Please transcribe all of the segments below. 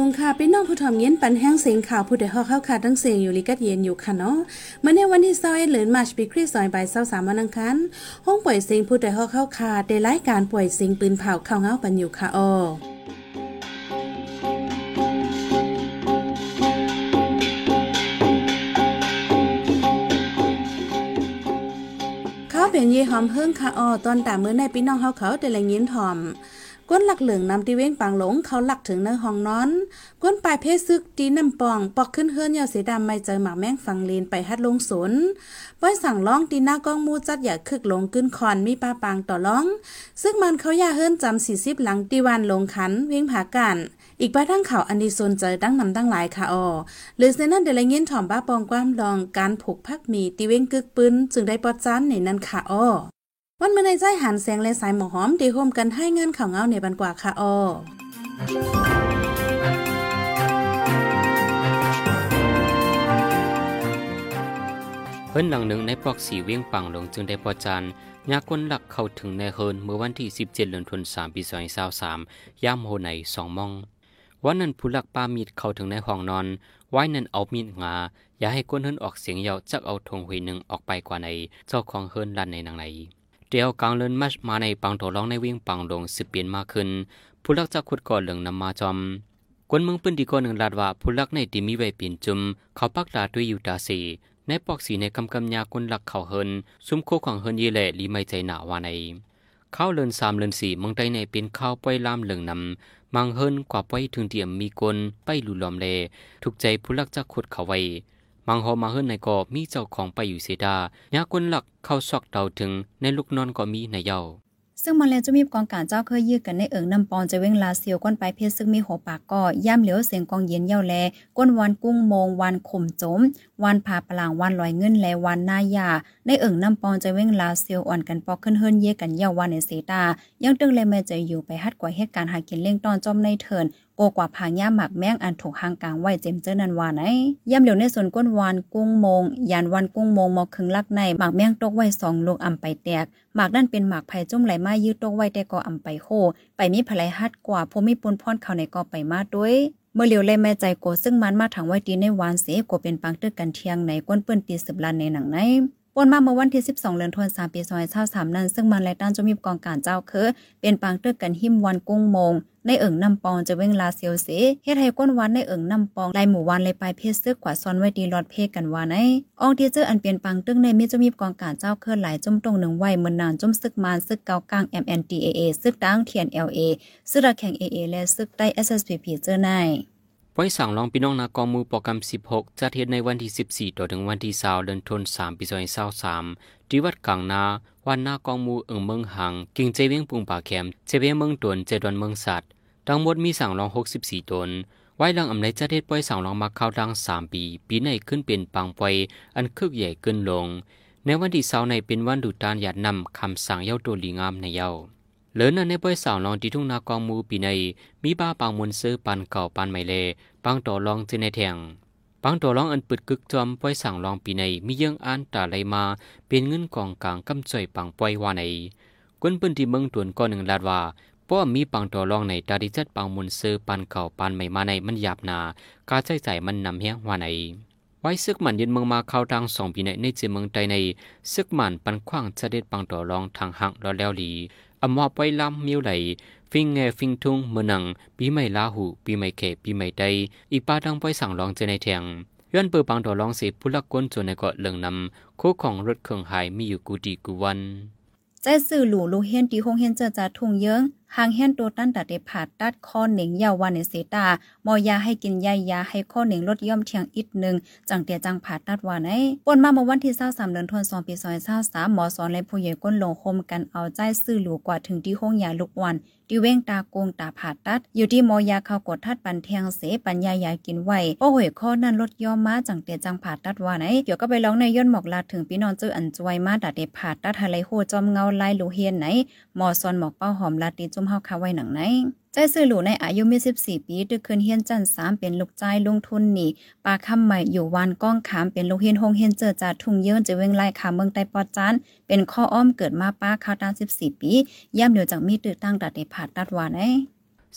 สูงค่ะพี่น้องผู้ถ่อมเย็นปันแห้งเสียงข่าวผู้ใดฮอกเข้าขาดทั้งเสียงอยู่ลิกัดเย็นอยู่ค่ะเนาะเมื่อในวันที่21เดือนมาร์ชปีคริสต์ศักราช23วันอังคารห้องปล่อยเสียงผู้ใดฮอกเข้าขาดได้รายการปล่อยเสียงปืนเผาเข้าเงาปันอยู่ค่ะอ้อเขาเป็นเยหอมเฮิ่งค่ะอ้อตอนตามมือในพี่น้องเฮาเขาแต่ละยินถ่อม ก้นหลักเหลืองนำตีเว้งปังหลงเขาหลักถึงในห้องนอน ก้นปลายเพศซึกตีน้ำปอง ปอกขึ้นเฮือนยาวสีดำไม่เจอหมากแมงฟังเลนไปฮัดลงสนป้อยสั่งร้องตีหน้ากล้องมูจัดอย่าคึกหลงขึ้นคอนมีปลาปางต่อร้อง ซึ่งมันเขาย่าเฮิรนจำสี่สิบหลังตีวันลงขันเว้งผากันอีกป้าทั้งเขาอันดีโซนเจอตั้งนำตั้งหลายค่ะออหรือเซนั่นเดลเงินถ่อมบ้าปองความลองการผูกพักมีตีเว้งกึกปืนจึงได้ปอดจานในนั้นค่ะออ วันเมื่อในใจหันแสงและสายหมอหอมตีโฮมกันให้เงินข่าวเงาในบันกว่าค่ะออเพิ่นหลังหนึ่งในปลอกสีเวียงปังลงจึงได้พอจานยาคนหลักเข้าถึงในเฮินเมื่อวันที่ 17เดือนธันวาคมปี2023ย่ามโหใน2มอง วันนั้นผู้หลักปามีดเข้าถึงในห้องนอนไว้นั้นเอามีดงาอย่าให้คนเฮินออกเสียงเยาวจักเอาธงหุยหนึ่งออกไปกว่าในเจ้าของเฮินลันในนางไหน เดียวกลางเลินมัชมาในปังโถร้องในวิ่งปังลงสิบเปลี่ยนมากขึ้น ผู้ลักจะขุดก่อเหลืองนำมาจอมกวนเมืองปืนดีก่อหนึ่งลาดว่าผู้ลักในดีมีไว้เปลี่ยนจุม เขาปักลาด้วยอยู่ตาสีในปอกสีในกำกำยาคนหลักเขาเฮินซุ้มโคของเฮินเยแหล่ลีไม่ใจหนาวาในข้าวเลินสามเลินสี่มังไดในเป็นข้าวป้อยลามเหลืองนำมังเฮินกว่าป้อยถึงเตียมมีกลไปลุลอมเลถูกใจผู้ลักจะขุดเขาไว้ มังหอมาเฮิรนในก็มีเจ้าของไปอยู่เสดายาคนหลักเข้าซอกเดาถึงในลูกนอนก็มีในเยาซึ่งมาแล้วจะมีกองการเจ้าเคยยืดกันในเอิงน้ำปอนจะเว้งลาเซียวก้นไปเพชรซึ่งมีหัวปากก็ย่ำเหลียวเสียงกองเย็นเย่าแล ก้นวันกุ้งมงวันข่มจม วันผาปลางวันลอยเงินและวันนายาในเอิงน้ำปอนจะเว้งลาเซียวอ่อนกันปอกขึ้นเฮิรนเย่กันเย่าวันในเสตายังตึงเลยแม่จะอยู่ไปฮัดกว่าเหตุการณ์หากินเล่งตอนจอมในเถิน กกว่าผางย่าหมักแมงอันถูกหางกลางไว้เจมเจอนันวานไอย่ำเหลียวในส่วนก้นวานกุ้งมงยานวันกุ้งมงมอคึงลักในหมักแมงตกไว้สองลูกอำไปแตกหมากนั่นเป็นหมากไผ่จุ่มไหลมายืดตกไว้แต่ก็อำไปโคไปมีภลายฮัดกว่าพมีปนพรเข้าในก็ไปมาด้วยเมื่อเหลียวเลยแม่ใจโกซึ่งมันมาถังไว้ตีในวานเสโกเป็นปังตึกกันเทียงในก้นเปื้นตีสืบลานในหนังใน ปนมาเมื่อวันที่ 12เดือนธันวาคมปี2023นั้น ซึ่งมันและด้านจะมีกองการเจ้าคือ เป็นปังตึกกันหิมวันกุ้งมง ในเอิงนำปองจะเว้งลาเซียวเสเฮ็ดให้ก้นวันในเอิงนำปองลายหมู่วันเลยปลายเพศซึกกว่าซ้อนไว้ดีรอดเพกกันว่าในอองที่เจออันเปลี่ยนปังตึงในมีจมีกองการเจ้าเคลื่อนหลายจมตรงหนึ่งไว้เมือนนานจมซึกมานซึกเกากลาง MNDAA ซึกดัง TNLA ซึกระแข่ง AA และซึกใต้ SSPP เจอใน ไว้สั่งลองพี่น้องนากองมือโปรแกรม 16 จัดเฮ็ดในวันที่ 14 ต่อถึงวันที่20เดือนธันวาคมปี2023ที่วัดกลางนาวันนากองมูเอิงเมืองหังกิ่งเจเวียงปุงป่าแคมเจเวียงเมืองตวนเจดอนเมืองสัตว์ทั้งหมดมีสั่งรอง 64 ตนไว้หลังอำในจะเทศปล่อยสั่งรองมาเข้าดัง 3 ปี ปีในขึ้นเป็นปังปอยอันคึกใหญ่ขึ้นลง ในวันที่เสาในเป็นวันดูตานหยาดนำคำสั่งเย้าตัวลีงามในเย้า เหลือนั้นในปล่อยสาวรองที่ทุ่งนากองมูปีในมีบ้าปังมนซื้อปันเก่าปันใหม่เลปังต่อรองเจในแทงปังต่อรองอันปึดกึกจอมปล่อยสั่งรองปีในมีเยื่องอ่านตาไหลมาเป็นเงินกองกลางกำจ่อยปังปล่อยว่าในกวนปืนที่เมืองตวนก้อนหนึ่งลาดว่าเพราะมีปังตัวรองในตาดิจัดปังมุนซื้อปันเก่าปันใหม่มาในมันหยาบนา การใช้จ่ายมันนำเฮียงว่าในไว้ซึกมันย็นเมืองมาเข้าทางสองปีในในจีเมืองใดในซึกมันปันขว้างจะเด็ดปังตัวรองทางหักรอแล้วหลี อมอบไปลำมิวไหลฟิงเงฟิงทุงเมือนังปีใหม่ลาหูปีใหม่เขปีใหม่ใดอีปาดังไปสั่งลองเจในแทงย้อนเปิดปังตัวรองเสีผู้ลักก้นจนในเกาะเลืองนำโคของรถเครื่องหายมีอยู่กูดีกูวันใจสื่อหลู่ลูเฮนตีหงเฮนเจอจาทุ่งเยิ้งหางเฮียนตัวตั้นตัดได้ผ่าตัดข้อหนึ่งยาววันในเสตามอยาให้กินยายาให้ข้อหนึ่งลดย่อมเทียงอีกหนึ่งจังเตียจังผ่าตัดวานไอ้ปนมาเมื่อวันที่23เดือนธันวาคมปี2023หมอสอนและผู้ใหญ่ก้นลงคมกันเอาใจสื่อหลูกว่าถึงที่ห้องยาลูกวันที่เว้งตาโกงตาผ่าตัด อยู่ที่มอยาเขากดทัดปันเทียงเสปัญญายากินไหวโอ้โหข้อนั้นลดย่อมมาจังเตียจังผ่าตัดว่าไหนเดี๋ยวก็ไปร้องในย่นหมอกลาถึงพี่น้องเจออันจวยมาดัดเดผ่าตัดทะเลโหจอมเงาลายลูเฮียนไหนหมอสอนหมอกเป้าหอมลาตีจุ่มเฮาคาไว้หนังไหนใจซื้อหลูในอายุมี14 ปีตึกคืนเฮียนจันสามเป็นลูกใจลงทุนนี่ปลาคำใหม่อยู่วานก้องขามเป็นลูกเฮียนหงเฮียนเจอจาทุ่งเยินจะเวงไล่ขาเมืองไต้ปอจานเป็นข้ออ้อมเกิดมาป้าคาวตา14 ปีย่ำเดียวจากมีตึกตั้งตัดในผาดตัดวานไอ้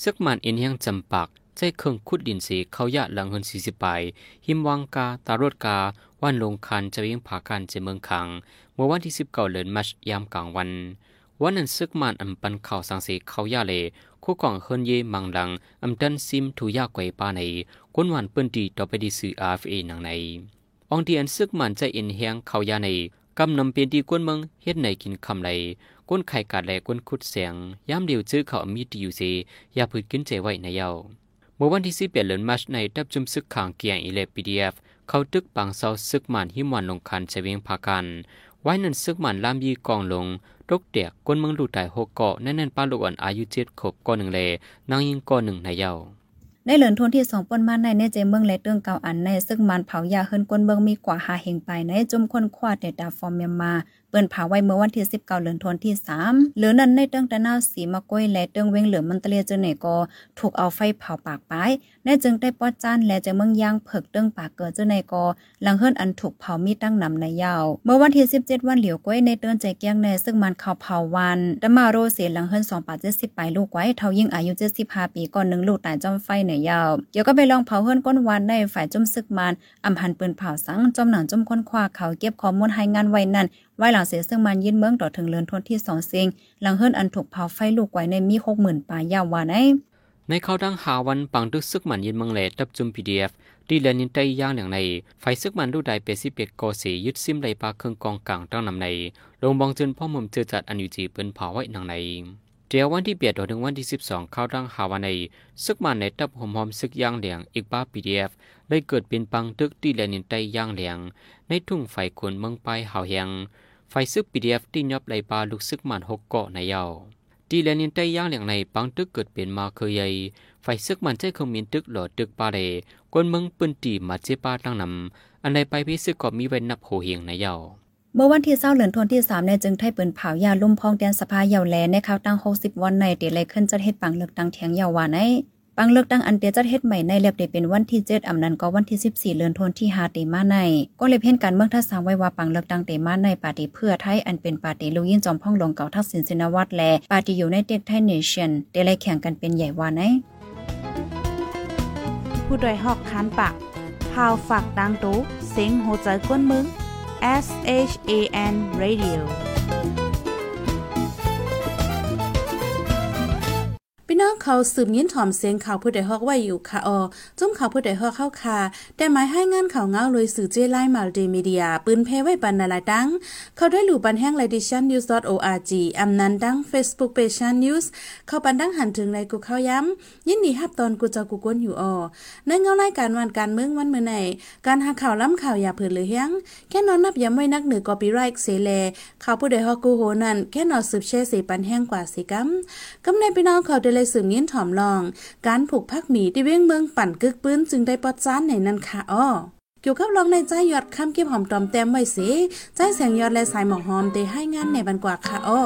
ซึกมันอินเฮียงจำปักใจเครื่องขุดดินเสเขายะหลังเฮิน40ปลายหิมวังกาตารถกาวันลงคันจะเวียงผาการเจเมืองคัง เมื่อวันที่19เดือนมัชยามกลางวัน วันนั้นซึกมันอำปันข่าวสังเสเขายาเลคู่กองเฮินเยมังดังอำดันซิมทุยากไกวปาในกวนหวันเปิ้นตีต่อไปดีสื่อ RFA นังในองที่อันซึกมันใจเอ็นเฮียงเขายาในกำนำเปลี่ยนตีกวนเมืองเฮ็ดในกินคำไรก้นไข่กาดแลก้นคุดเสียงย้ำเดียวซื้อเขามีดีอยู่เสอย่าพืดกินใจไว้ในเยาเมื่อวันที่สิบเอ็ดเดือนมาชในดับจุมซึกขางเกียงอีเลปีดีเอฟเขาตึกปังเซาซึกมันหิมวันลงคันเฉวียงพากัน ไว้นั่นซึกมันลามยีกองลงรกเดียกก้นเมืองลูกไต่หกเกาะแน่นๆป้าลูกอ่อนอายุเจ็ดขบก้อนหนึ่งเลนางยิงก้อนหนึ่งในเย้า ในเหลือนทนที่สองปนมาในในเจเมืองและเรื่องเก่าอันใน ซึ่งมันเผายาเฮินกวนเบิงมีกว่าหาเหงไปในจมคนควาเดดาฟอร์เมียมา เปิ้นเผาไว้เมื่อวันที่19เดือนธันวาที่3เหลือนั้นในเตื้องตะนาวสีมะก้อยและเตื้องเวงเหลือมันตะเลียจนไหนก็ถูกเอาไฟเผาปากไปในจึงได้ปอดจานและจะเมืองยางเผิกเตื้องปากเกิดจนไหนก็หลังเฮิรนอันถูกเผามีตั้งนำในยาว เมื่อวันที่17วันเหลียวก้อยในเตื้องใจเกียงในซึ่งมันเขาเผาวันดมาโรเสียหลังเฮิรน2ปา70ปลายลูกไว้เท่ายิ่งอายุ75ปีก่อนนึงลูกตายจอมไฟในยาวเกี่ยวก็ไปลองเผาเฮิรนก้นวันในฝ่ายจมซึกมันอำพันปืนเผาสังจอมหนังจมค้นคว้าเขาเก็บข้อมูลให้งานไว้นั่นไว้หลังเสียซึ่งมันยินเมืองต่อถึงเลือนทนที่สองเซิงหลังเฮิรนอันถูกเผาไฟลูกไว้ในมีหกหมื่นปลายยาววานไอในเขาดังหาวันปังดึกซึกมันยินเมืองเลตับจุมพีดีเอฟดีเลนินไตย่างอย่างในไฟซึกมันดูได้เปสิเปกโกสียึดซิมไลปลาเครื่องกองกลางตั้งนำในลงบองจนพ่อมุมเจอจัดอันอยู่จีเปิ้นเผาไว้หนังใน เดียววันที่เปียดถึงวันที่สิบสองเข้าดังหาวันในซึกมันในตับหอมหอมซึกย่างเหลียงอีกบ้าพีดีเอฟเลยเกิดเป็นปังตึกดีเลนินไตย่างเหลียง ในทุ่งไฟขนเมืองไปหาวเฮียงไฟซึกปีดีเอฟที่ยับไหลปลาลูกซึกมันหกเกาะในเยาตีแลนินใต้ย่างอย่างในปังตึกเกิดเป็นมาเคยใหญ่ไฟซึกมันใจคงมีตึกหลอดตึกปาเลกวนเมืองปืนตีมาเจปาตั้งนำอันใดไปพิซึกก็มีไว้นับโหเหียงในเยาเมื่อวันที่เศร้าเหลือนทนที่3ในจึงไทยปืนเผายาลุ่มพองแดนสภาเยาวแลในข่าวตั้ง60วันในเดลัยขึ้นจะเฮ็ดปังเลือกตั้งเทียงเยาวาในปังเลือกตั้งอันเตียจัดเฮ็ดใหม่ในเรียบได้เป็นวันที่7อำนั้นก็วันที่14เดือนธันที่5เตมาใน ก็เลยเพ่นการเมืองทัศน์ไว้ว่าปังเลือกตั้งเตมาในปาร์ตี้เพื่อไทยอันเป็นปาร์ตี้ลูกยินจอมพ่องลงเก่าทักษิณชินวัตรและปาร์ตี้อยู่ในเต็กไทยเนชั่นได้เลยแข่งกันเป็นใหญ่วาไหนผู้ดยหอกคานปากพาวฝากดังตู้เซ็งโหใจกวนมึง S H A N Radio ้องเขาสืบยินถ่อมเสียงข่าวผู้ใดฮอกไว้อยู่ค่ะออจุ้มข่าวผู้ใดฮอกเข้าค่ะแต่หมายให้งานข่าวเงาเลยสื่อเจไลมาลเดมีเดีย ปืนเพไว้ปันนาลายดัง เขาได้หลู่ปันแห้งไลดิชันนิวส์ .org อำนันดัง Facebook p a g e นิวส์เข้าปันดังหันถึงในกูเข้าย้ำ ยินดีฮับตอนกูเจ้ากูก้นอยู่ออในเงารายการวันการเมืองวันเมื่อไหนการหาข่าวล้ำข่าวอย่าเผื่อหรือยังแค่นอนนับย้ำไว้นักเหนือกอปีไรค์เสเลข่าวผู้ใดฮอกกูโหนั่นแค่นอนสืบเช่สีปันแห้งกว่าสิกัมกำในพี่น้องเขาได้เลยสืบยินถ่อมลอง การผูกพักหมีที่เว้งเมืองปั่นกึกปื้นจึงได้ปอดจ้านในนั้นค่ะอ้อเกี่ยวกับลองในใจยอดคำเก็บหอมตอมแต้มไว้สิใจแสงยอดและสายหมอกหอมเตให้งานในบันกว่าค่ะอ้อ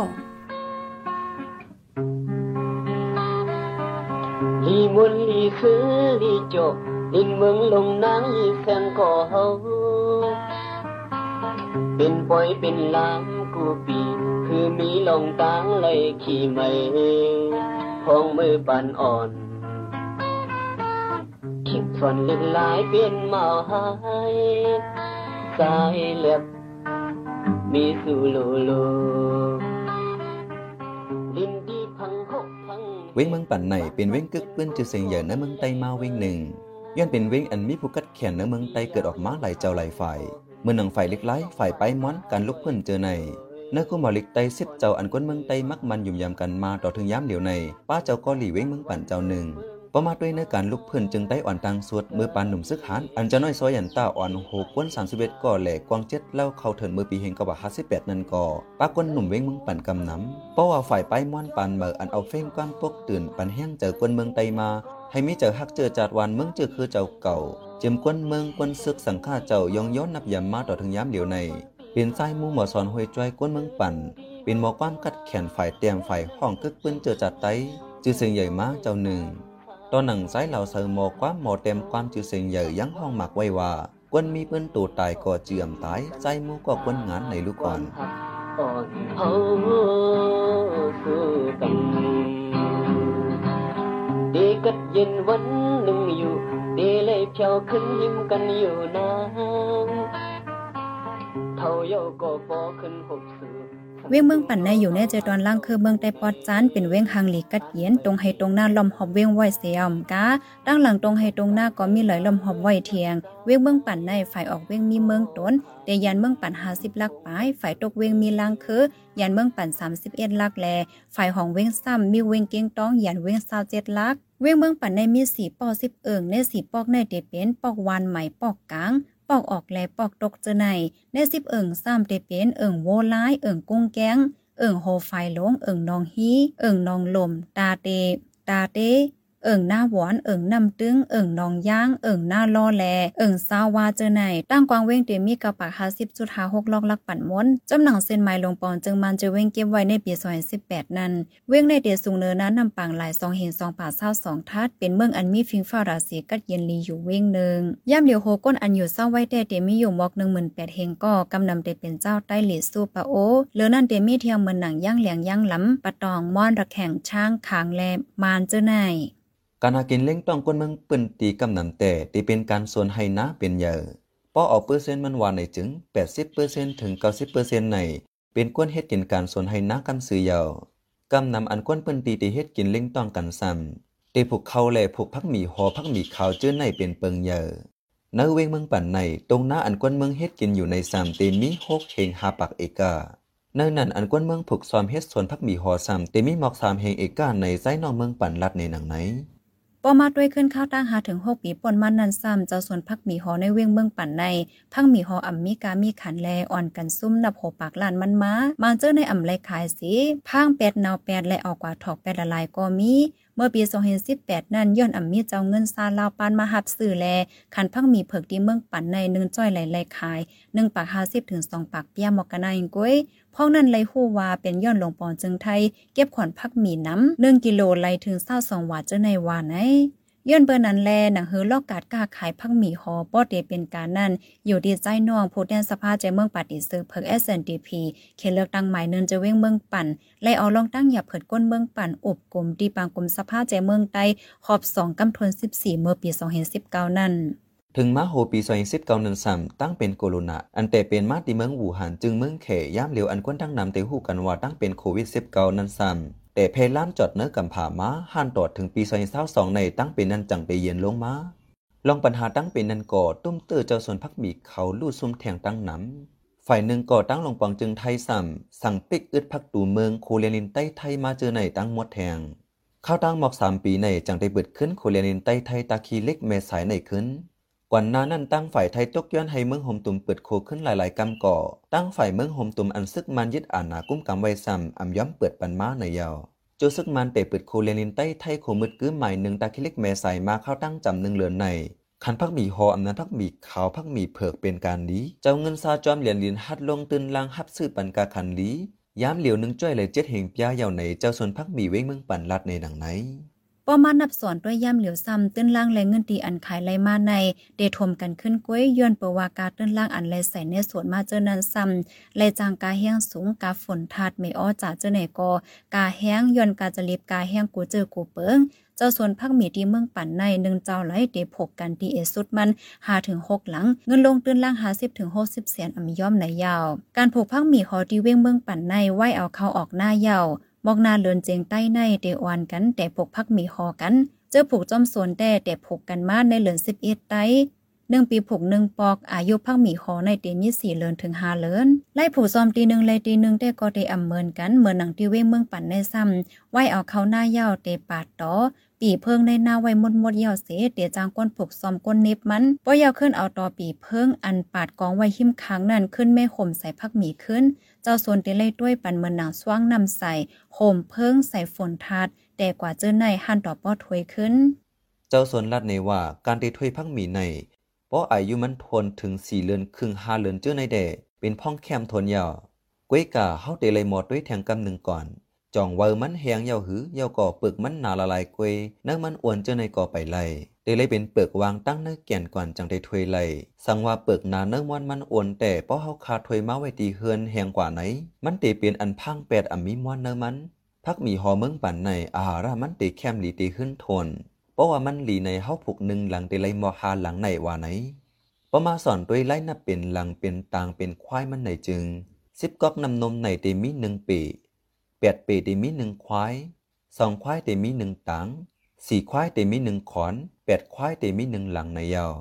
ลีมุนลีคือลีจบลินเมืองลงนางอีแสงก่อเฮาเป็นปอยเป็นลามกูปี คือมีลงตางเลยขี่ไม่ ของมือปันอ่อนขิดส่วนเล็กหลายเปลี่ยนมาหายสายเล็บมีสูโลโลลินดีพังหกพังเว้งมืองปั่นไหนเป็นเว้งกึกเปื้อนจือเสียงใหญ่ในเมืองไตมาเว้งหนึ่งย้อนเป็นเว้งอันมีผู้กัดแขนในเมืองไตเกิดออกมาหลายเจ้าหลายฝ่ายเมื่อหนังฝ่ายเล็กไล่ฝ่ายไปม้อนการลุกเพื่อนเจอใน เนื้อคู่หมอลิกไตสิบเจ้าอันก้นเมืองไตมักมันยุ่มยำกันมาต่อถึงย้ำเหลียวในป้าเจ้าก็หลีเว้งเมืองปั่นเจ้าหนึ่งประมาด้วยในการลุกเพื่อนจึงได้อ่อนทางสวดมือปานหนุ่มซึกหานอันจะน้อยซอยยันต้าอ่อนโหกวนสามสิบเอ็ดก่อแหลกกวางเจ็ดเล่าเข้าเถินมือปีเฮงกว่าห้าสิบแปดนั่นก่อป้ากวนหนุ่มเว้งเมืองปั่นกำน้ำเพราะว่าฝ่ายไปม้วนปันเมื่ออันเอาเฟ้งก้ามปกตื่นปันแห้งเจอกวนเมืองไตมาให้มีเจอฮักเจอจัดวันเมืองเจอคือเจ้าเก่าเจิมกวนเมืองกวนซึกสังฆาเจ้ายองย้อนนับยามมาต่อถึงย้ำเหลียวใน เป็นไส้มู่หมอสอนหวยจ้อยกวนเมืองปั่น เป็นหมอความกัดแขนฝ่ายเตรียมฝ่ายห้องกึกปืนเจอจัดไตจือเสียงใหญ่มากเจ้าหนึ่งตอนหนังสายเหล่าเสอหมอความหมอเต็มความจือเสียงใหญ่ยั้งห้องหมักไว้ว่ากวนมีเปิ้นตูตายก่อเจือมตายใจมู่ก็กวนงานในลูกก่อนอ่อนเฮาคือกันเด็กกัดเย็นวันหนึ่งอยู่เดเลยเพียวขึ้นยิ้มกันอยู่นาน เวียงเมืองปั่นในอยู่ในใจตอนล่างคือเมืองใต้ปอดจานเป็นเวียงหางหลีกัดเย็นตรงให้ตรงหน้าลมหอบเวียงไว้เสียมกาตั้งหลังตรงให้ตรงหน้าก็มีหลายลมหอบไว้เทียง เวียงเมืองปั่นในฝ่ายออกเวียงมีเมืองต้นแต่ยันเมืองปั่น50ลักปลายฝ่ายตกเวียงมีลังคือยันเมืองปั่น31ลักแลฝ่ายของเวียงซ้ำมีเวียงเกียงต้องยันเวียง27ลัก เวียงเมืองปั่นในมีสีปอ10เอิงในสีปอกในเตเป็นปอกวานไหม่ปอกกลาง ปอกออกแลปอกตกเจอในในสิบเอิงซ้ำเตเป็นเอิงโวลายเอิงกุ้งแก้ง เอิงโฮไฟลงเอิงนองฮี เอิงนองลม ตาเต ตาเต เอิงหน้าหวานเอิงนำตึงเอิงนองย่างเอิงหน้าล่อแลเอิงซาวาเจอไหนตั้งกวางเว้งเตมีกระปากหาสิบจุดหาหกลอกลักปั่นม้นจำหนังเส้นไม้ลงปอนจึงมันจะเว้งเก็บไว้ในปีซอยสิบแปดนั้น เว้งในเตียสูงเนินนั้นนำปังหลายสองเห็นสองป่าเศร้าสองทัดเป็นเมืองอันมีฟิงฟ้าราศีกัดเย็นลีอยู่เว้งหนึ่งย่ำเดียวโฮก้นอันอยู่เศร้าไว้แต่เตมีอยู่มอกหนึ่งหมื่นแปดเฮงก็กำนำเตเป็นเจ้าใต้หลีสู้ปะโอเลือนั่นเตมีเทียงเหมือนหนังย่างเหลียงย่างหล้ำปะตองม่อนระแข่งช้างขางแลมานเจ้าไหน การหากินเล่งต้องกวนเมืองเปิ้นตีกำนำแต่ที่เป็นการส่วนให้นะเป็นเยอะป้อเอาเปอร์เซ็นต์มันว่าในจึง 80%ถึง 90%ใน เป็นกวนเฮ็ดกินการส่วนให้นะกำซื้อเยาวกำนำอันกวนเปิ้นตีที่เฮ็ดกินเล่งต้องกันซ้ำตีผูกเขาแลผูกพักหมีหอพักหมีขาวเจื้อในเป็นเปิงเยอะนเวงเมืองปั่นในตรงหน้าอันกวนเมืองเฮ็ดกินอยู่ในสามเตมีหกเฮงหาปักเอกาเนื่องนั้นอันกวนเมืองผูกซอมเฮ็ดส่วนพักหมีหอซ้ำเตมีหมอกสามเฮงเอกาในไส้นองเมืองปั่นลัดในหนังไหน ปอมาด้วยขึ้นข้าวตั้งหาถึง6ปีป่นมันนันซ้ำเจ้าส่วนพักหมีหอในเวียงเมืองปั่นในพังหมีหออ่ำมีกามีขันแลอ่อนกันซุ่มนับหปากลานมันมามาเจอในอ่ำไรขายสีพังแปดนาวแปดและออกกว่าถอกแปดละลายก็มีเมื่อปี 2018 นั้นย้อนอ่ำมีเจ้าเงินซาลาวปานมาหับสื่อแลขันพังหมีเผิกทีเมืองปั่นในหนึ่งจ้อยไหลไหลขายหนึ่งปาก50ถึง2ปากเปียหมอกกะนายกุ้ย พอกนั้นเลยฮู้ว่าเป็นย้อนลงปอนจึงไทย เก็บขวัญพักหมีน้ำหนึ่งกิโลไลถึง22วาเจ้าในวานไหนย้อนเบอร์นั้นแลหนังเฮอลอกกาดกาขายพักหมี่ฮอป้อเดเป็นการนั่น อยู่ดีใจน้องผู้แทนสภาใจเมืองปาติเซอร์เพิก SNDP เขตเลือกตั้งหมายเนินจะเว้งเมืองปั่นไล่เอาลองตั้งอย่าเผิดก้นเมืองปั่นอบกลมดีปางกลมสภาใจเมืองใต้ขอบ2กำทน14 เมื่อปี2019 นั่น ถึงมาโหปีซอยสิบเก้านันซัมตั้งเป็นโคโรนาอันแต่เป็นมาที่เมืองอู่ฮั่นจึงเมืองเขย่ามเหลียวอันควนตั้งนำเตหูกันว่าตั้งเป็นโควิดสิบเก้านันซัมแต่เพล้านจอดเนื้อกำผามาห่านตอดถึงปีซอยเศร้าสองในตั้งเป็นนันจังไปเย็นลงมาลองปัญหาตั้งเป็นนันก่อตุ้มเตอเจ้าส่วนพักบีเขาลู่ซุ่มแทงตั้งน้ำฝ่ายหนึ่งก่อตั้งลงปองจึงไทยซ้ำสั่งปิกอึดพักตูเมืองโคเรียนินใต้ไทยมาเจอในตั้งมดแทงเข้าตั้งหมอกสามปีในจังได้เบิดขึ้นโคเรียนินใต้ไทยตาคีเล็กเมสายในขึ้น ก่อนหน้านั้นตั้งฝ่ายไทยตกย้อนให้เมืองโฮมตุ่มเปิดโคขึ้นหลายๆกำก่อ ตั้งฝ่ายเมืองโฮมตุ่มอันซึกมันยึดอานากุ้มกำไว้ซ้ำอำย้อมเปิดปันม้าในยาวโจซึกมันเตะเปิดโคเรียนินใต้ไทยโคมืดกื้อใหม่หนึ่งตาคิเล็กเมสายมาเข้าตั้งจำหนึ่งเหลือนในขันพักหมีหออำนาจพักหมีขาวพักหมีเผือกเป็นการดีเจ้าเงินซาจอมเหรียญลินฮัดลงตื่นลางฮับซื้อปันกาคันลีย้ำเหลียวหนึ่งจ้อยเลยเจ็ดเหงปยาเยาวในเจ้าส่วนพักหมีเว้งเมืองปันลัดในหนังไหน ปอมานับสอนด้วยย่ำเหลียวซ้ำตื้นล่างและเงินตีอันขายไหลมาใน เดทมกันขึ้นก้วยย้อนเปวากาตื้นล่างอันไหลใส่ในสวนมาเจอนันซ้ำไหลจางกาแห้งสูงกาฝนทาดไม่อ้อจ่าเจอไหนกอกาแห้งย้อนกาจะลิบกาแห้งกูเจอกูเปิงเจ้าส่วนพักมีที่เมืองปั่นในหนึ่งเจ้าไหลเดพกกันตีเอสุดมันหาถึงหกหลัง เงินลงตื้นล่างหาสิบถึงหกสิบแสนอำย่อมในยาว การผูกพักหมีหอที่เว้งเมืองปั่นในไหวเอาเข้าออกหน้ายาว บอกนาเลือนเจงใต้ในเดออนกัน แต่ผูกพักหมีหอกัน เจอผูกจอมสวนแต่แต่ผูกกันมาในเลือนสิบเอ็ดไตหนึ่งปีผูกหนึ่งปอกอายุพักหมีคอในเตมีสี่เลือนถึงห้าเลือนไล่ผูกซอมตีหนึ่งเลยตีหนึ่งแต่ก็เตอำเมินกันเหมือนหนังที่เว้งเมืองปั่นในซ้ำไหวเอาเขาหน้าเย้าเตปาดต่อปีเพิงในหน้าไว้มดมดเหี่ยวเสเตียจางก้นผูกซอมก้นเน็บมันป้อยาวขึ้นเอาต่อปีเพิงอันปาดกองไว้หิมค้างนั่นขึ้นแม่ข่มใส่พักหมีขึ้น เจ้าส่วนเตเลยด้วยปันเมือนหนังสว่างนำใส่โหมเพิ่งใส่ฝนทัด แต่กว่าเจอในหันต่อป้อถวยขึ้น เจ้าส่วนลัดในว่าการตีถวยพักหมีในเพราะอายุมันทนถึงสี่เลือนครึ่งห้าเลือนเจ้าในแดเป็นพ่องแคมทนยาวก้วยกาเฮาเตเลยหมดด้วยแทงกำหนึ่งก่อนจ่องเวอมันแหงยาวหือยาวก่อเปลือกมันหนาละลายกวยนื้อมันอ้วนเจ้าในก่อไปไล่ เตเลยเป็นเปลือกวางตั้งเนื้อแก่นก่อนจังได้ถวยไล่สั่งว่าเปลือกนาเนื้อมันมันอวนแต่เพราะเฮาคาถวยมาไว้ตีเฮือนแหงกว่าไหน มันเตเป็นอันพังแปดอ่ำมีมวนเนื้อมัน พักมีหอเมืองปั่นในอาหารามันเตแคมหลีตีขึ้นทนเพราะว่ามันหลีในเฮาผูกหนึ่งหลังเตไลมอหาหลังไหนว่าไหนพอมาสอนด้วยไล่นับเป็นหลังเป็นต่างเป็นควายมันไหนจึงสิบก๊อกนำนมไหนเตมีหนึ่งปีแปดปีเตมีหนึ่งควายสองควายเตมีหนึ่งตัง สี่ควายเตมีหนึ่งขอนแปดควายเตมีหนึ่งหลังในยาว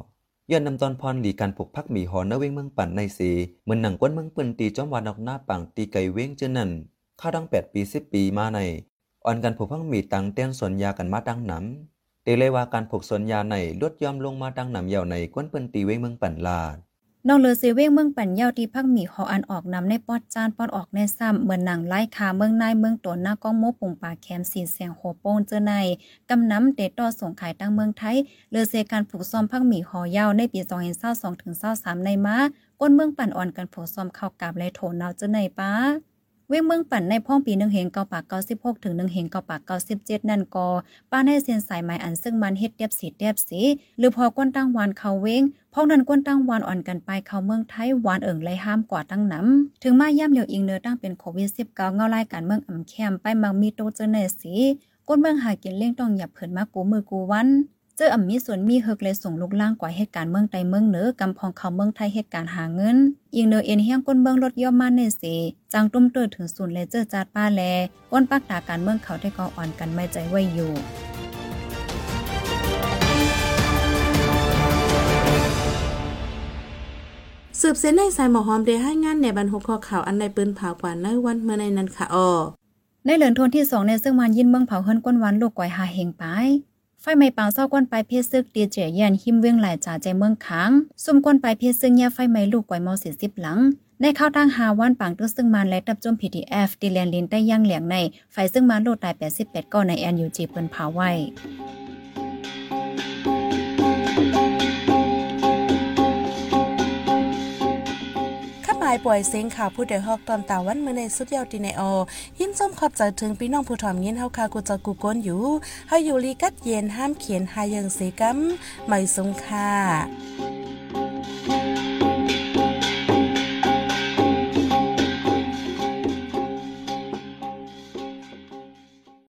ย้อนนำตอนพรหลีการผูกพักมีหอนเวงเมืองปั่นในสีเหมือนหนังก้นเมืองปืนตีจอมวานออกหน้าปังตีไก่เว้งเจนั่นข้าดังแปดปีสิบปีมาในอ่อนกันผูกพักมีตังเต้นสนยากันมาดังหนำเตเลยว่าการผูกสนยาในลดยอมลงมาดังหนำยาวในก้นปืนตีเว้งเมืองปั่นลาด นองเลอเซเวงเมืองปั่นเย่าที่พักหมีหออันออกนำในปอดจานปอดออกในซ้ำเหมือนหนังไล่คาเมืองนายเมืองตัวหน้าก้องโมปุ่งป่าแคมสีแสงโหโป้งเจอในกำน้ำเตต่อส่งขายตั้งเมืองไทยเลอเซการผูกซ้อมพักหมีหอเยาในปี2022ถึง23ในมาก้นเมืองปั่นอ่อนกันผูกซ้อมเข้ากับและโถนาวเจอในป้า เว้งเมืองปั่นในพ่องปีหนึ่งเหงเกาปากเก้าสิบหกถึงหนึ่งเหงเกาปากเก้าสิบเจ็ดนั่นกอป้าให้เส้นสายไม้อันซึ่งมันเฮ็ดเดียบสีเดียบสีหรือพอก้นตั้งวานเขาเว้งพ่องนั้นก้นตั้งวานอ่อนกันไปเขาเมืองไทยวานเอิงไล่ห้ามกว่าตั้งน้ำถึงมาย่ำเหลียวอิงเนื้อตั้งเป็นโควิดสิบเก้าเงาไล่การเมืองอ่ำแคมไปมังมีโตเจเนสีก้นเมืองหากินเลี้ยงต้องหยับเผินมากูมือกูวัน เจออ่ำมีส่วนมีเฮกเลยส่งลูกล่างกว่าเหตุการณ์เมืองใดเมืองเหนือกำพองเขาเมืองไทยเหตุการณ์หาเงินยิงเนอเอ็นเฮียงก้นเมืองรถย่อมมาในเสจังตุ้มเติดถึงศูนย์เลเจอร์จาดป้าแลก้นปักตาการเมืองเขาได้ก็อ่อนกันไม่ใจไว้อยู่สืบเส้นในสายหมอหอมได้ให้งานในบรรทุกข้อข่าวอันใดปืนเผากว่าในวันเมื่อในนั้นค่ะออในเหลือนทนที่สองในซึ่งมันยินเมืองเผาเฮิรนก้นวันลูกก่อยหาเฮงไป ไฟไหม้ปางเศร้าก้นไปเพศซึกดีเจยันหิมเวียงหลายจ่าใจเมืองค้างซุ่มก้นไปเพศซึ่งแย่ไฟไหม้ลูกกวยมอสิสิบหลังในข้าวทางหาวันปางตึกซึ่งมันและตับจม PDF ดีแลนลินได้ย่างเหลียงในไฟซึ่งมันโลดตาย88ก้อนในแอนยูจีเปิ้นเผาไว้ายป่วยเซ็งข่าวผู้เดือดฮอกตอนตาวันเมื่อในสุดยอดดีในอยิ้มส้มขอบใจถึงพี่น้องผู้ถ่อมยินเฮาคากูจะกูก้นอยู่เฮาอยู่ลีกัดเย็นห้ามเขียนหายังสีกัมไม่สงค่ะ